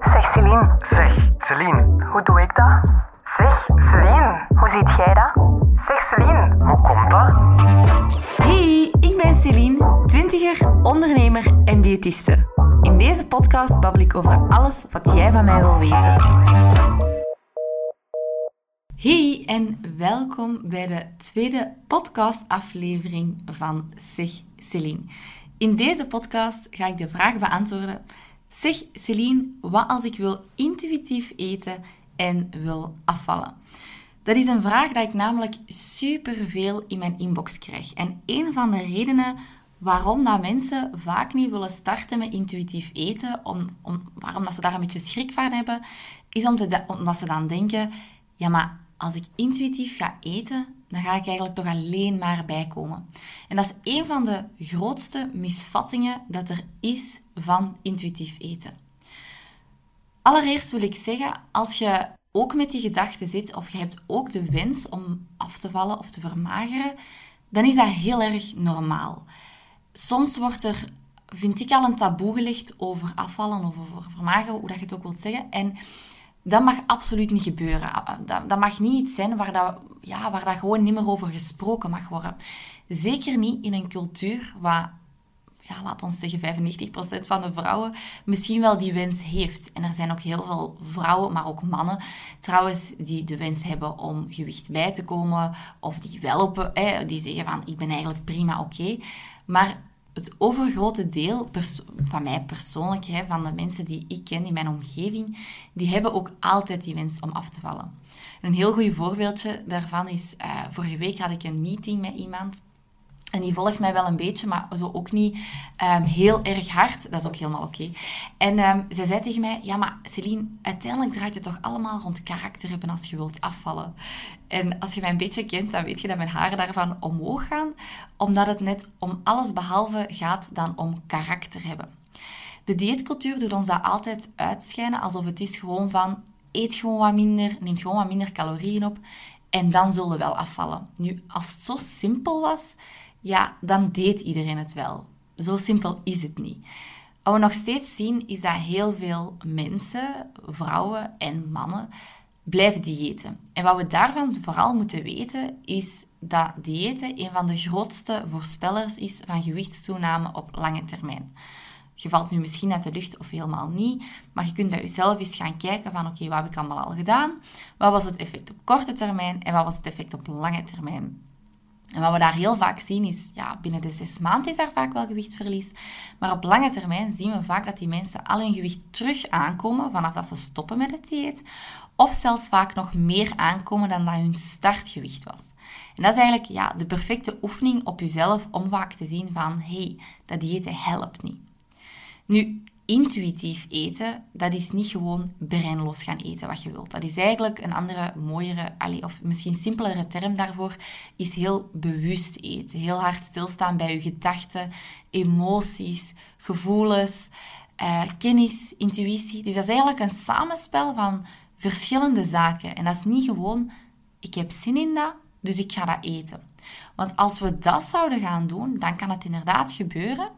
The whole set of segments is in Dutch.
Zeg Celine, Zeg, Celine, hoe doe ik dat? Zeg Celine, hoe ziet jij dat? Zeg Celine, hoe komt dat? Hey, ik ben Celine, twintiger, ondernemer en diëtiste. In deze podcast babbel ik over alles wat jij van mij wil weten. Hey en welkom bij de tweede podcastaflevering van Zeg Celine. In deze podcast ga ik de vraag beantwoorden: Zeg Celine, wat als ik wil intuïtief eten en wil afvallen? Dat is een vraag dat ik namelijk superveel in mijn inbox krijg. En een van de redenen waarom dat mensen vaak niet willen starten met intuïtief eten, om, waarom dat ze daar een beetje schrik van hebben, is omdat ze dan denken, ja maar als ik intuïtief ga eten, dan ga ik eigenlijk toch alleen maar bijkomen. En dat is een van de grootste misvattingen dat er is van intuïtief eten. Allereerst wil ik zeggen, als je ook met die gedachte zit, of je hebt ook de wens om af te vallen of te vermageren, dan is dat heel erg normaal. Soms wordt er, vind ik, al een taboe gelegd over afvallen of over vermageren, hoe dat je het ook wilt zeggen. En dat mag absoluut niet gebeuren. Dat, dat mag niet iets zijn waar dat, ja, waar dat gewoon niet meer over gesproken mag worden. Zeker niet in een cultuur waar, ja, laat ons zeggen, 95% van de vrouwen misschien wel die wens heeft. En er zijn ook heel veel vrouwen, maar ook mannen trouwens, die de wens hebben om gewicht bij te komen. Of die wel op, die zeggen van, ik ben eigenlijk prima oké. Maar het overgrote deel van mij persoonlijk, hè, van de mensen die ik ken in mijn omgeving, die hebben ook altijd die wens om af te vallen. Een heel goed voorbeeldje daarvan is, uh, vorige week had ik een meeting met iemand en die volgt mij wel een beetje, maar zo ook niet um, heel erg hard. Dat is ook helemaal oké. En um, zij zei tegen mij, ja, maar Celine, uiteindelijk draait het toch allemaal rond karakter hebben als je wilt afvallen. En als je mij een beetje kent, dan weet je dat mijn haren daarvan omhoog gaan, omdat het net om alles behalve gaat dan om karakter hebben. De dieetcultuur doet ons dat altijd uitschijnen alsof het is gewoon van, eet gewoon wat minder, neem gewoon wat minder calorieën op en dan zullen we wel afvallen. Nu, als het zo simpel was ja, dan deed iedereen het wel. Zo simpel is het niet. Wat we nog steeds zien, is dat heel veel mensen, vrouwen en mannen, blijven diëten. En wat we daarvan vooral moeten weten, is dat diëten een van de grootste voorspellers is van gewichtstoename op lange termijn. Je valt nu misschien uit de lucht of helemaal niet, maar je kunt bij jezelf eens gaan kijken van oké, wat heb ik allemaal al gedaan? Wat was het effect op korte termijn en wat was het effect op lange termijn? En wat we daar heel vaak zien is, ja, binnen de zes maanden is daar vaak wel gewichtsverlies. Maar op lange termijn zien we vaak dat die mensen al hun gewicht terug aankomen vanaf dat ze stoppen met het dieet. Of zelfs vaak nog meer aankomen dan dat hun startgewicht was. En dat is eigenlijk ja, de perfecte oefening op jezelf om vaak te zien van, hey, dat dieet helpt niet. Nu, intuïtief eten, dat is niet gewoon breinloos gaan eten wat je wilt. Dat is eigenlijk een andere, mooiere, of misschien simpelere term daarvoor, is heel bewust eten. Heel hard stilstaan bij je gedachten, emoties, gevoelens, uh, kennis, intuïtie. Dus dat is eigenlijk een samenspel van verschillende zaken. En dat is niet gewoon, ik heb zin in dat, dus ik ga dat eten. Want als we dat zouden gaan doen, dan kan het inderdaad gebeuren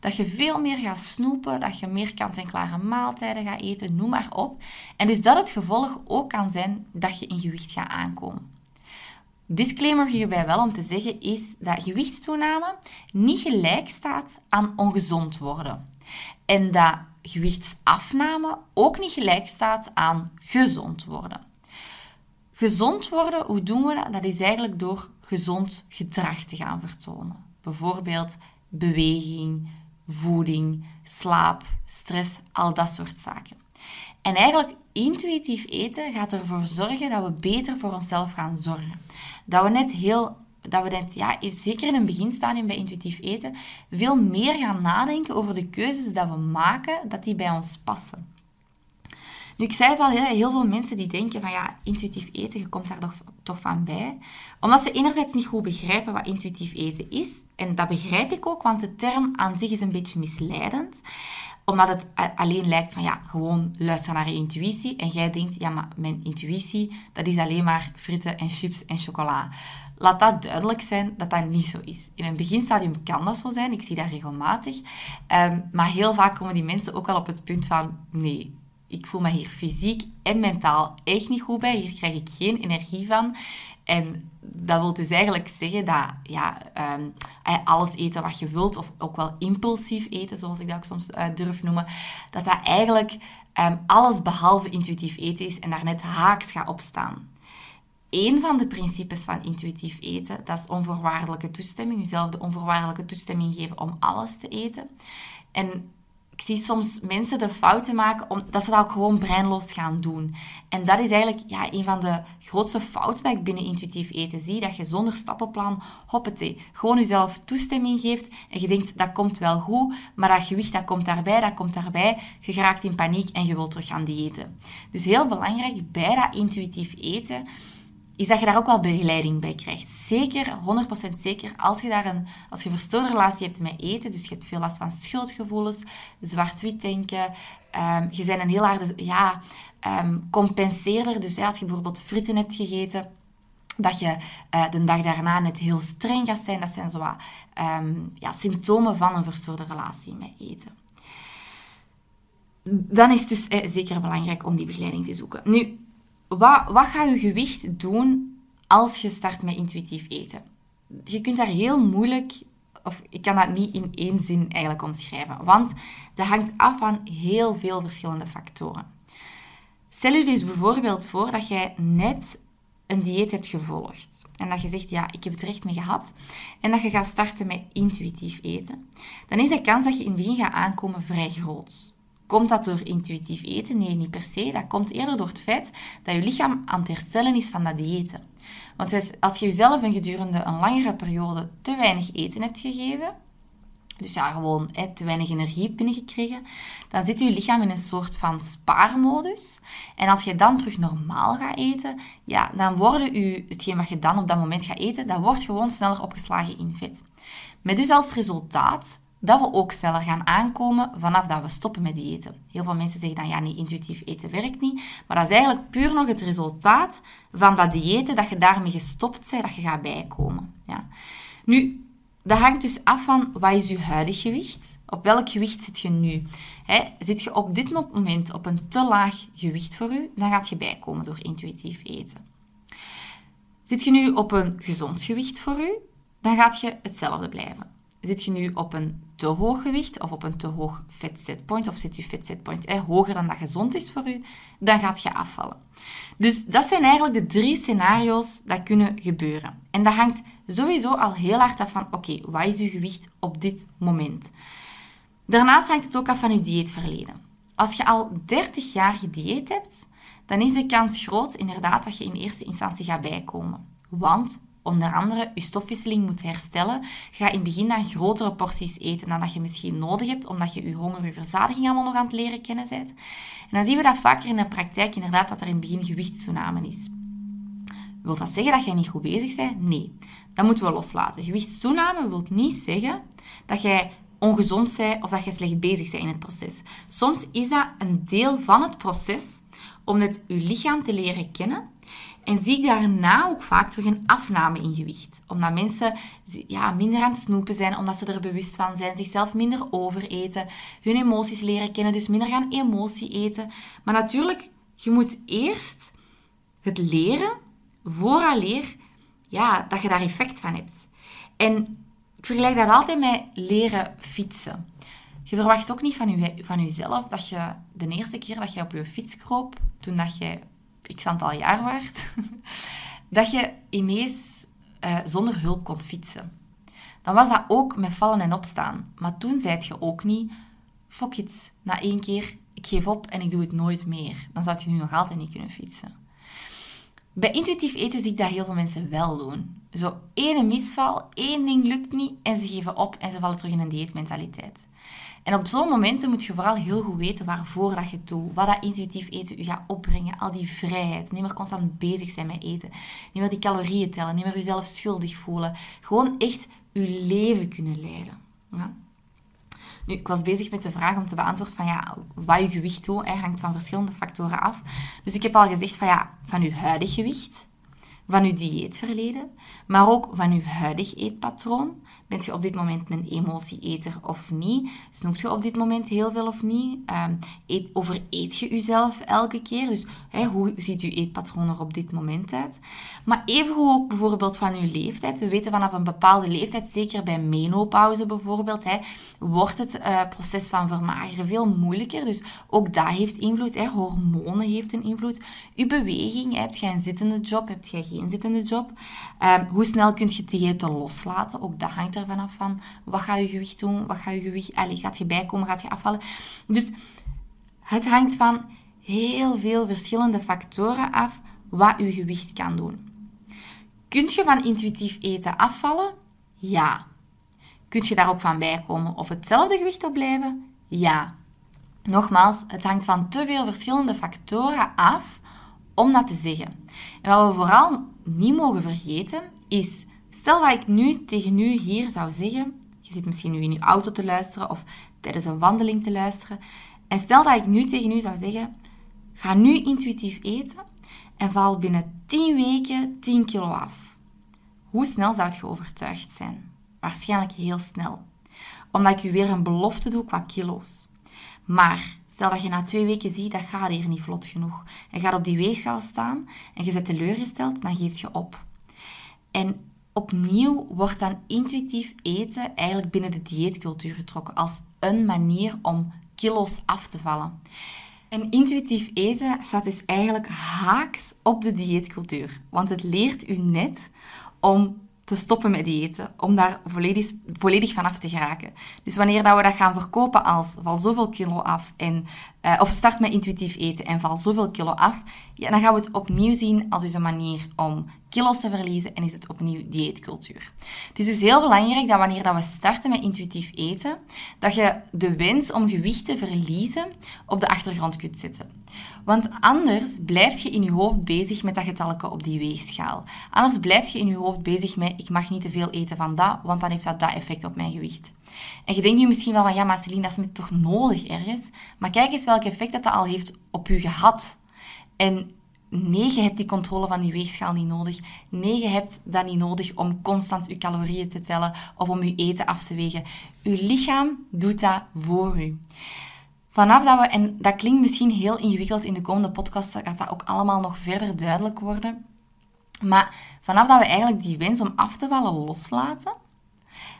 dat je veel meer gaat snoepen, dat je meer kant-en-klare maaltijden gaat eten, noem maar op. En dus dat het gevolg ook kan zijn dat je in gewicht gaat aankomen. Disclaimer hierbij wel om te zeggen is dat gewichtstoename niet gelijk staat aan ongezond worden. En dat gewichtsafname ook niet gelijk staat aan gezond worden. Gezond worden, hoe doen we dat? Dat is eigenlijk door gezond gedrag te gaan vertonen. Bijvoorbeeld beweging, voeding, slaap, stress, al dat soort zaken. En eigenlijk intuïtief eten gaat ervoor zorgen dat we beter voor onszelf gaan zorgen. Dat we net heel dat we net, ja, zeker in een beginstadium bij intuïtief eten, veel meer gaan nadenken over de keuzes dat we maken, dat die bij ons passen. Nu, ik zei het al, heel veel mensen die denken van ja, intuïtief eten, je komt daar toch, van bij. Omdat ze enerzijds niet goed begrijpen wat intuïtief eten is. En dat begrijp ik ook, want de term aan zich is een beetje misleidend omdat het alleen lijkt van ja, gewoon luister naar je intuïtie. En jij denkt, ja, maar mijn intuïtie, dat is alleen maar fritten en chips en chocola. laat dat duidelijk zijn dat dat niet zo is. In een beginstadium kan dat zo zijn, ik zie dat regelmatig. Ehm, maar heel vaak komen die mensen ook wel op het punt van, nee, ik voel me hier fysiek en mentaal echt niet goed bij. Hier krijg ik geen energie van. En dat wil dus eigenlijk zeggen dat ja, um, alles eten wat je wilt, of ook wel impulsief eten, zoals ik dat ook soms uh, durf noemen, dat dat eigenlijk um, alles behalve intuïtief eten is en daar net haaks gaat opstaan. Een van de principes van intuïtief eten, dat is onvoorwaardelijke toestemming. Jezelf de onvoorwaardelijke toestemming geven om alles te eten. En zie soms mensen de fouten maken omdat ze dat ook gewoon breinloos gaan doen. En dat is eigenlijk ja, een van de grootste fouten dat ik binnen intuïtief eten zie. Dat je zonder stappenplan, hoppatee, gewoon jezelf toestemming geeft. En je denkt, dat komt wel goed. Maar dat gewicht, dat komt daarbij, dat komt daarbij. Je geraakt in paniek en je wilt terug gaan diëten. Dus heel belangrijk bij dat intuïtief eten is dat je daar ook wel begeleiding bij krijgt. Zeker, 100% zeker, als je, daar een, als je verstoorde relatie hebt met eten, dus je hebt veel last van schuldgevoelens, zwart-wit denken, um, je bent een heel harde ja, um, compenseerder. Dus als je bijvoorbeeld fritten hebt gegeten, dat je uh, de dag daarna net heel streng gaat zijn. Dat zijn zo um, ja, symptomen van een verstoorde relatie met eten. Dan is het dus eh, zeker belangrijk om die begeleiding te zoeken. Nu, wat, wat gaat je gewicht doen als je start met intuïtief eten? Je kunt daar heel moeilijk, of ik kan dat niet in één zin eigenlijk omschrijven, want dat hangt af van heel veel verschillende factoren. Stel je dus bijvoorbeeld voor dat jij net een dieet hebt gevolgd en dat je zegt, ja, ik heb het recht mee gehad, en dat je gaat starten met intuïtief eten, dan is de kans dat je in het begin gaat aankomen vrij groot. Komt dat door intuïtief eten? Nee, niet per se. Dat komt eerder door het feit dat je lichaam aan het herstellen is van dat diëten. Want als je jezelf een gedurende een langere periode te weinig eten hebt gegeven, dus ja, gewoon te weinig energie binnengekregen, dan zit je lichaam in een soort van spaarmodus. En als je dan terug normaal gaat eten, ja, dan worden je, hetgeen wat je dan op dat moment gaat eten, dat wordt gewoon sneller opgeslagen in vet. Met dus als resultaat dat we ook sneller gaan aankomen vanaf dat we stoppen met eten. Heel veel mensen zeggen dan, ja nee, intuïtief eten werkt niet. Maar dat is eigenlijk puur nog het resultaat van dat diëten, dat je daarmee gestopt bent, dat je gaat bijkomen. Ja. Nu, dat hangt dus af van, wat is je huidig gewicht? Op welk gewicht zit je nu? zit je op dit moment op een te laag gewicht voor u, dan gaat je bijkomen door intuïtief eten. Zit je nu op een gezond gewicht voor u, dan gaat je hetzelfde blijven. Zit je nu op een te hoog gewicht of op een te hoog vetsetpoint, of zit je vetsetpoint eh, hoger dan dat gezond is voor u, dan gaat je afvallen. Dus dat zijn eigenlijk de drie scenario's dat kunnen gebeuren. En dat hangt sowieso al heel hard af van, oké, wat is je gewicht op dit moment? Daarnaast hangt het ook af van je dieetverleden. Als je al 30 jaar gedieet hebt, dan is de kans groot inderdaad dat je in eerste instantie gaat bijkomen. Want onder andere je stofwisseling moet herstellen. Ga in het begin dan grotere porties eten dan dat je misschien nodig hebt, omdat je je honger, je verzadiging allemaal nog aan het leren kennen bent. En dan zien we dat vaker in de praktijk inderdaad dat er in het begin gewichtstoename is. Wil dat zeggen dat jij niet goed bezig bent? Nee. Dat moeten we loslaten. Gewichtstoename wil niet zeggen dat jij ongezond bent of dat je slecht bezig bent in het proces. Soms is dat een deel van het proces om net je lichaam te leren kennen en zie ik daarna ook vaak terug een afname in gewicht. Omdat mensen ja, minder aan het snoepen zijn, omdat ze er bewust van zijn, zichzelf minder overeten, hun emoties leren kennen, dus minder gaan emotie eten. Maar natuurlijk, je moet eerst het leren, vooraleer ja, dat je daar effect van hebt. En ik vergelijk dat altijd met leren fietsen. Je verwacht ook niet van, van jezelf dat je de eerste keer dat je op je fiets kroop, toen dat je x aantal jaar waard, dat je ineens uh, zonder hulp kon fietsen. Dan was dat ook met vallen en opstaan. Maar toen zei je ook niet, fuck it, na één keer, ik geef op en ik doe het nooit meer. Dan zou je nu nog altijd niet kunnen fietsen. Bij intuïtief eten zie ik dat heel veel mensen wel doen. Zo één misval, één ding lukt niet en ze geven op en ze vallen terug in een dieetmentaliteit. En op zo'n momenten moet je vooral heel goed weten waarvoor dat je het doet. Wat dat intuïtief eten je gaat opbrengen. Al die vrijheid. Niet meer constant bezig zijn met eten. Niet meer die calorieën tellen. Niet meer jezelf schuldig voelen. Gewoon echt je leven kunnen leiden. Ja. Nu, ik was bezig met de vraag om te beantwoorden van ja, wat je gewicht doet, hangt van verschillende factoren af. Dus ik heb al gezegd van ja, van je huidig gewicht. van uw dieetverleden, maar ook van uw huidig eetpatroon. Bent je op dit moment een emotieeter of niet? Snoept je op dit moment heel veel of niet? Um, eet, overeet je jezelf elke keer? Dus hoe ziet uw eetpatroon er op dit moment uit? Maar even ook bijvoorbeeld van uw leeftijd. We weten vanaf een bepaalde leeftijd, zeker bij menopauze bijvoorbeeld, wordt het uh, proces van vermageren veel moeilijker. Dus ook dat heeft invloed. Hormonen heeft een invloed. Uw beweging, hebt jij een zittende job, hebt jij geen zittende job? Um, hoe snel kun je diëten loslaten? Ook dat hangt er vanaf van. Wat gaat je gewicht doen? Wat gaat je gewicht... Allez, gaat je bijkomen? Gaat je afvallen? Dus het hangt van heel veel verschillende factoren af wat je gewicht kan doen. Kunt je van intuïtief eten afvallen? Ja. Kunt je daar ook van bijkomen of hetzelfde gewicht op blijven? Ja. Nogmaals, het hangt van te veel verschillende factoren af om dat te zeggen. En wat we vooral niet mogen vergeten is, stel dat ik nu tegen u hier zou zeggen, je zit misschien nu in je auto te luisteren of tijdens een wandeling te luisteren, en stel dat ik nu tegen u zou zeggen, ga nu intuïtief eten en val binnen 10 weken 10 kilo af. Hoe snel zou je overtuigd zijn? Waarschijnlijk heel snel. Omdat ik u weer een belofte doe qua kilo's. Maar stel dat je na twee weken ziet, dat gaat hier niet vlot genoeg. En gaat op die weegschaal staan en je zet teleurgesteld, dan geef je op. En opnieuw wordt dan intuïtief eten eigenlijk binnen de dieetcultuur getrokken als een manier om kilo's af te vallen. En intuïtief eten staat dus eigenlijk haaks op de dieetcultuur. Want het leert u net om te stoppen met eten, om daar volledig, volledig vanaf te geraken. Dus wanneer dat we dat gaan verkopen als val zoveel kilo af, en, uh, of start met intuïtief eten en val zoveel kilo af, ja, dan gaan we het opnieuw zien als een manier om kilo's te verliezen en is het opnieuw dieetcultuur. Het is dus heel belangrijk dat wanneer dat we starten met intuïtief eten, dat je de wens om gewicht te verliezen op de achtergrond kunt zetten. Want anders blijf je in je hoofd bezig met dat getalke op die weegschaal. Anders blijf je in je hoofd bezig met ik mag niet te veel eten van dat, want dan heeft dat dat effect op mijn gewicht. En je denkt nu misschien wel van ja, maar Celine, dat is toch nodig ergens? Maar kijk eens welk effect dat, dat al heeft op je gehad. En nee, je hebt die controle van die weegschaal niet nodig. Nee, je hebt dat niet nodig om constant je calorieën te tellen of om je eten af te wegen. Je lichaam doet dat voor u. Vanaf dat we, en dat klinkt misschien heel ingewikkeld in de komende podcast, gaat dat ook allemaal nog verder duidelijk worden. Maar vanaf dat we eigenlijk die wens om af te vallen loslaten,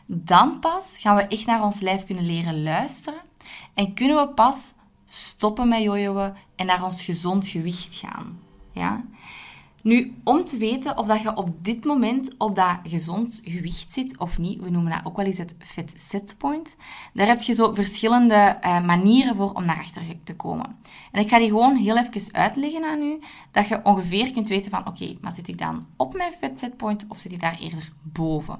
dan pas gaan we echt naar ons lijf kunnen leren luisteren en kunnen we pas stoppen met jojoen en naar ons gezond gewicht gaan. Ja? Nu, om te weten of dat je op dit moment op dat gezond gewicht zit of niet, we noemen dat ook wel eens het fit setpoint, daar heb je zo verschillende uh, manieren voor om naar achter te komen. En ik ga die gewoon heel even uitleggen aan u, dat je ongeveer kunt weten van, oké, maar zit ik dan op mijn fit setpoint of zit ik daar eerder boven?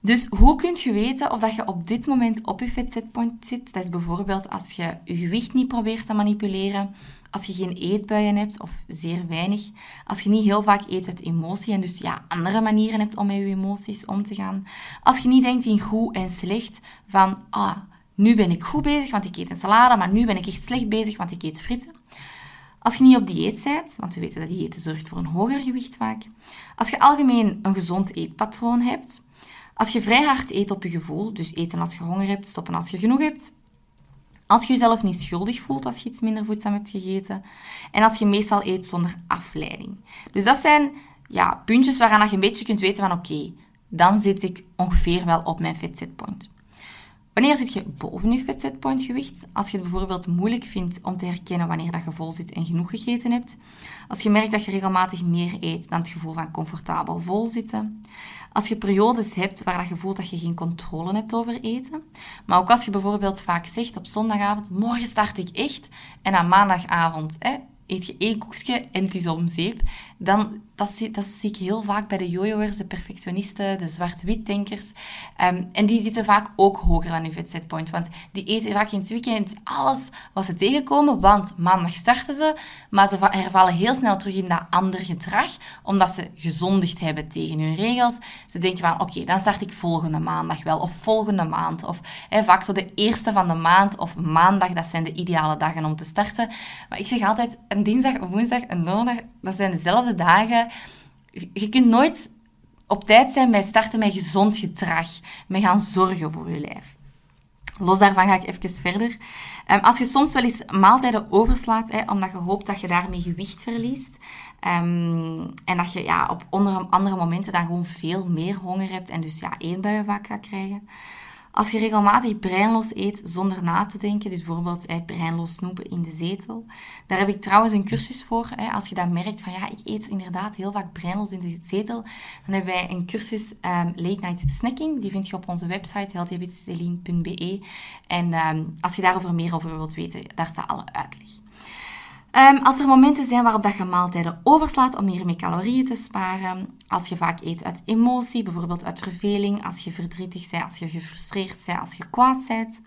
Dus hoe kun je weten of dat je op dit moment op je fit setpoint zit? Dat is bijvoorbeeld als je je gewicht niet probeert te manipuleren, als je geen eetbuien hebt of zeer weinig, als je niet heel vaak eet uit emotie en dus ja, andere manieren hebt om met je emoties om te gaan, als je niet denkt in goed en slecht van ah, nu ben ik goed bezig, want ik eet een salade, maar nu ben ik echt slecht bezig, want ik eet frieten. Als je niet op dieet bent, want we weten dat dieet zorgt voor een hoger gewicht vaak. Als je algemeen een gezond eetpatroon hebt. Als je vrij hard eet op je gevoel, dus eten als je honger hebt, stoppen als je genoeg hebt. Als je jezelf niet schuldig voelt als je iets minder voedzaam hebt gegeten. En als je meestal eet zonder afleiding. Dus dat zijn ja, puntjes waaraan je een beetje kunt weten van oké, dan zit ik ongeveer wel op mijn fit setpoint. Wanneer zit je boven je setpoint gewicht? Als je het bijvoorbeeld moeilijk vindt om te herkennen wanneer dat je vol zit en genoeg gegeten hebt. Als je merkt dat je regelmatig meer eet dan het gevoel van comfortabel vol zitten. Als je periodes hebt waar dat je voelt dat je geen controle hebt over eten. Maar ook als je bijvoorbeeld vaak zegt op zondagavond, morgen start ik echt. En aan maandagavond hè, eet je één koekje en het is om zeep. Dan dat zie, dat zie ik heel vaak bij de jojoers, de perfectionisten, de zwart-wit-denkers. Um, en die zitten vaak ook hoger dan hun setpoint. Want die eten vaak in het weekend alles wat ze tegenkomen. Want maandag starten ze, maar ze hervallen heel snel terug in dat ander gedrag. Omdat ze gezondigd hebben tegen hun regels. Ze denken van, oké, dan start ik volgende maandag wel. Of volgende maand. Of vaak zo de eerste van de maand of maandag. Dat zijn de ideale dagen om te starten. Maar ik zeg altijd, een dinsdag, een woensdag, een donderdag, dat zijn dezelfde dagen. Je kunt nooit op tijd zijn bij starten met gezond gedrag. Met gaan zorgen voor je lijf. Los daarvan ga ik even verder. Um, als je soms wel eens maaltijden overslaat, hè, omdat je hoopt dat je daarmee gewicht verliest, um, en dat je ja, op andere momenten dan gewoon veel meer honger hebt en dus ja, eetbuien vaak gaat krijgen, als je regelmatig breinloos eet zonder na te denken, dus bijvoorbeeld breinloos snoepen in de zetel. Daar heb ik trouwens een cursus voor. als je dat merkt van ja, ik eet inderdaad heel vaak breinloos in de zetel, dan hebben wij een cursus um, Late Night Snacking. Die vind je op onze website healthyhabitsceline.be. En um, als je daarover meer over wilt weten, daar staat alle uitleg. Um, als er momenten zijn waarop dat je maaltijden overslaat om hiermee calorieën te sparen, als je vaak eet uit emotie, bijvoorbeeld uit verveling, als je verdrietig bent, als je gefrustreerd bent, als je kwaad bent,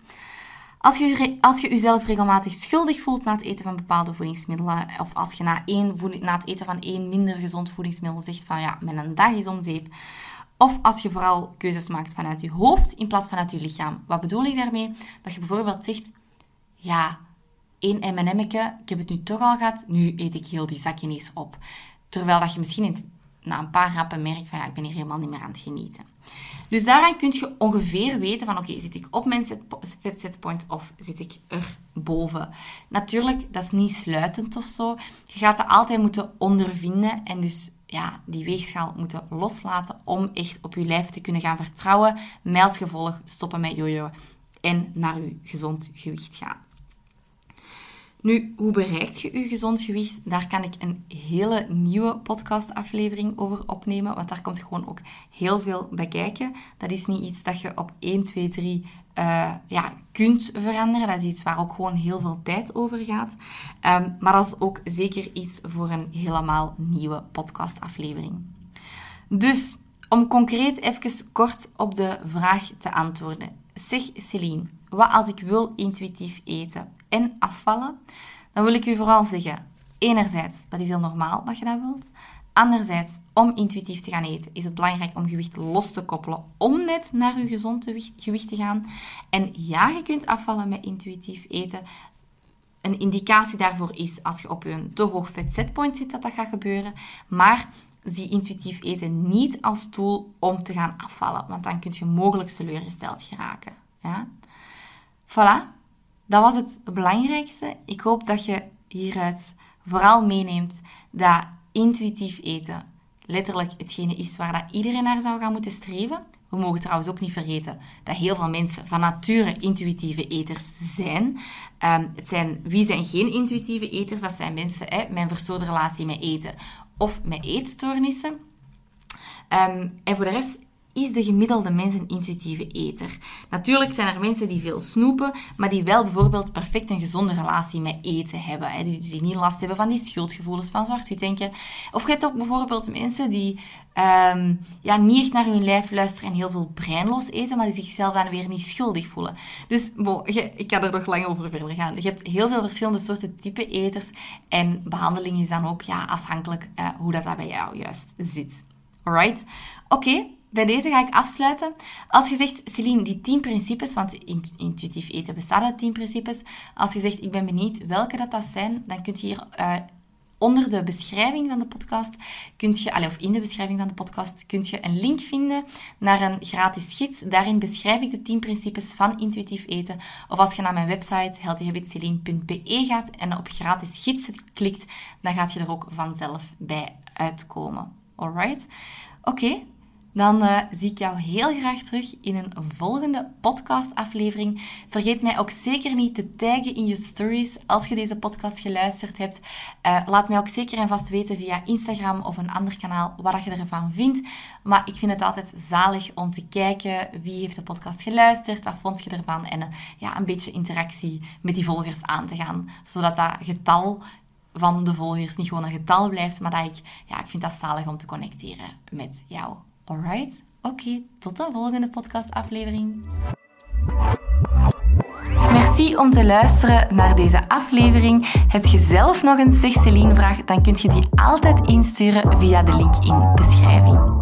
als je, als je jezelf regelmatig schuldig voelt na het eten van bepaalde voedingsmiddelen, of als je na, één na het eten van één minder gezond voedingsmiddel zegt van ja, mijn dag is om zeep, of als je vooral keuzes maakt vanuit je hoofd in plaats van uit je lichaam. Wat bedoel ik daarmee? Dat je bijvoorbeeld zegt, ja, één M&M'tje, ik heb het nu toch al gehad, nu eet ik heel die zak ineens op. Terwijl dat je misschien na een paar rappen merkt van ja, ik ben hier helemaal niet meer aan het genieten. Dus daaraan kun je ongeveer weten van oké, zit ik op mijn set, setpoint of zit ik er boven. Natuurlijk, dat is niet sluitend of zo. Je gaat dat altijd moeten ondervinden en dus ja, die weegschaal moeten loslaten om echt op je lijf te kunnen gaan vertrouwen. Met als gevolg stoppen met jojo en naar je gezond gewicht gaan. Nu, hoe bereik je je gezond gewicht? Daar kan ik een hele nieuwe podcastaflevering over opnemen, want daar komt gewoon ook heel veel bij kijken. Dat is niet iets dat je op 1, 2, 3 uh, ja, kunt veranderen. Dat is iets waar ook gewoon heel veel tijd over gaat. Um, maar dat is ook zeker iets voor een helemaal nieuwe podcastaflevering. Dus, om concreet even kort op de vraag te antwoorden. Zeg Celine, wat als ik wil intuïtief eten en afvallen? Dan wil ik u vooral zeggen, enerzijds, dat is heel normaal dat je dat wilt. Anderzijds, om intuïtief te gaan eten, is het belangrijk om gewicht los te koppelen om net naar je gezond gewicht te gaan. En ja, je kunt afvallen met intuïtief eten. Een indicatie daarvoor is als je op je te hoog vet setpoint zit dat dat gaat gebeuren. Maar zie intuïtief eten niet als tool om te gaan afvallen, want dan kun je mogelijk teleurgesteld geraken. Ja? Voilà, dat was het belangrijkste. Ik hoop dat je hieruit vooral meeneemt dat intuïtief eten letterlijk hetgene is waar dat iedereen naar zou gaan moeten streven. We mogen trouwens ook niet vergeten dat heel veel mensen van nature intuïtieve eters zijn. Ehm, het zijn wie zijn geen intuïtieve eters? Dat zijn mensen hè, met een verstoorde relatie met eten of met eetstoornissen. Um, en voor de rest is de gemiddelde mens een intuïtieve eter. Natuurlijk zijn er mensen die veel snoepen, maar die wel bijvoorbeeld perfect een gezonde relatie met eten hebben. Hè. Die niet last hebben van die schuldgevoelens, van zwart-wit denken. Of je hebt ook bijvoorbeeld mensen die ehm, ja, niet echt naar hun lijf luisteren en heel veel breinloos eten, maar die zichzelf dan weer niet schuldig voelen. Dus ik kan er nog lang over verder gaan. Je hebt heel veel verschillende soorten type eters en behandeling is dan ook ja, afhankelijk uh, hoe dat, dat bij jou juist zit. Alright? Oké, bij deze ga ik afsluiten. Als je zegt, Celine, die 10 principes, want intuïtief eten bestaat uit 10 principes. Als je zegt, ik ben benieuwd welke dat, dat zijn, dan kun je hier uh, onder de beschrijving van de podcast, kunt je, of in de beschrijving van de podcast, kun je een link vinden naar een gratis gids. Daarin beschrijf ik de 10 principes van intuïtief eten. Of als je naar mijn website healthyhabitsceline.be gaat en op gratis gids klikt, dan gaat je er ook vanzelf bij uitkomen. Alright? Oké, dan uh, zie ik jou heel graag terug in een volgende podcastaflevering. Vergeet mij ook zeker niet te taggen in je stories als je deze podcast geluisterd hebt. Uh, laat mij ook zeker en vast weten via Instagram of een ander kanaal wat je ervan vindt. Maar ik vind het altijd zalig om te kijken wie heeft de podcast geluisterd, wat vond je ervan en uh, ja, een beetje interactie met die volgers aan te gaan. Zodat dat getal van de volgers niet gewoon een getal blijft, maar dat ik, ja, ik vind dat zalig om te connecteren met jou. Alright? Oké, tot de volgende podcastaflevering. Merci om te luisteren naar deze aflevering. Heb je zelf nog een Zeg vraag, dan kun je die altijd insturen via de link in beschrijving.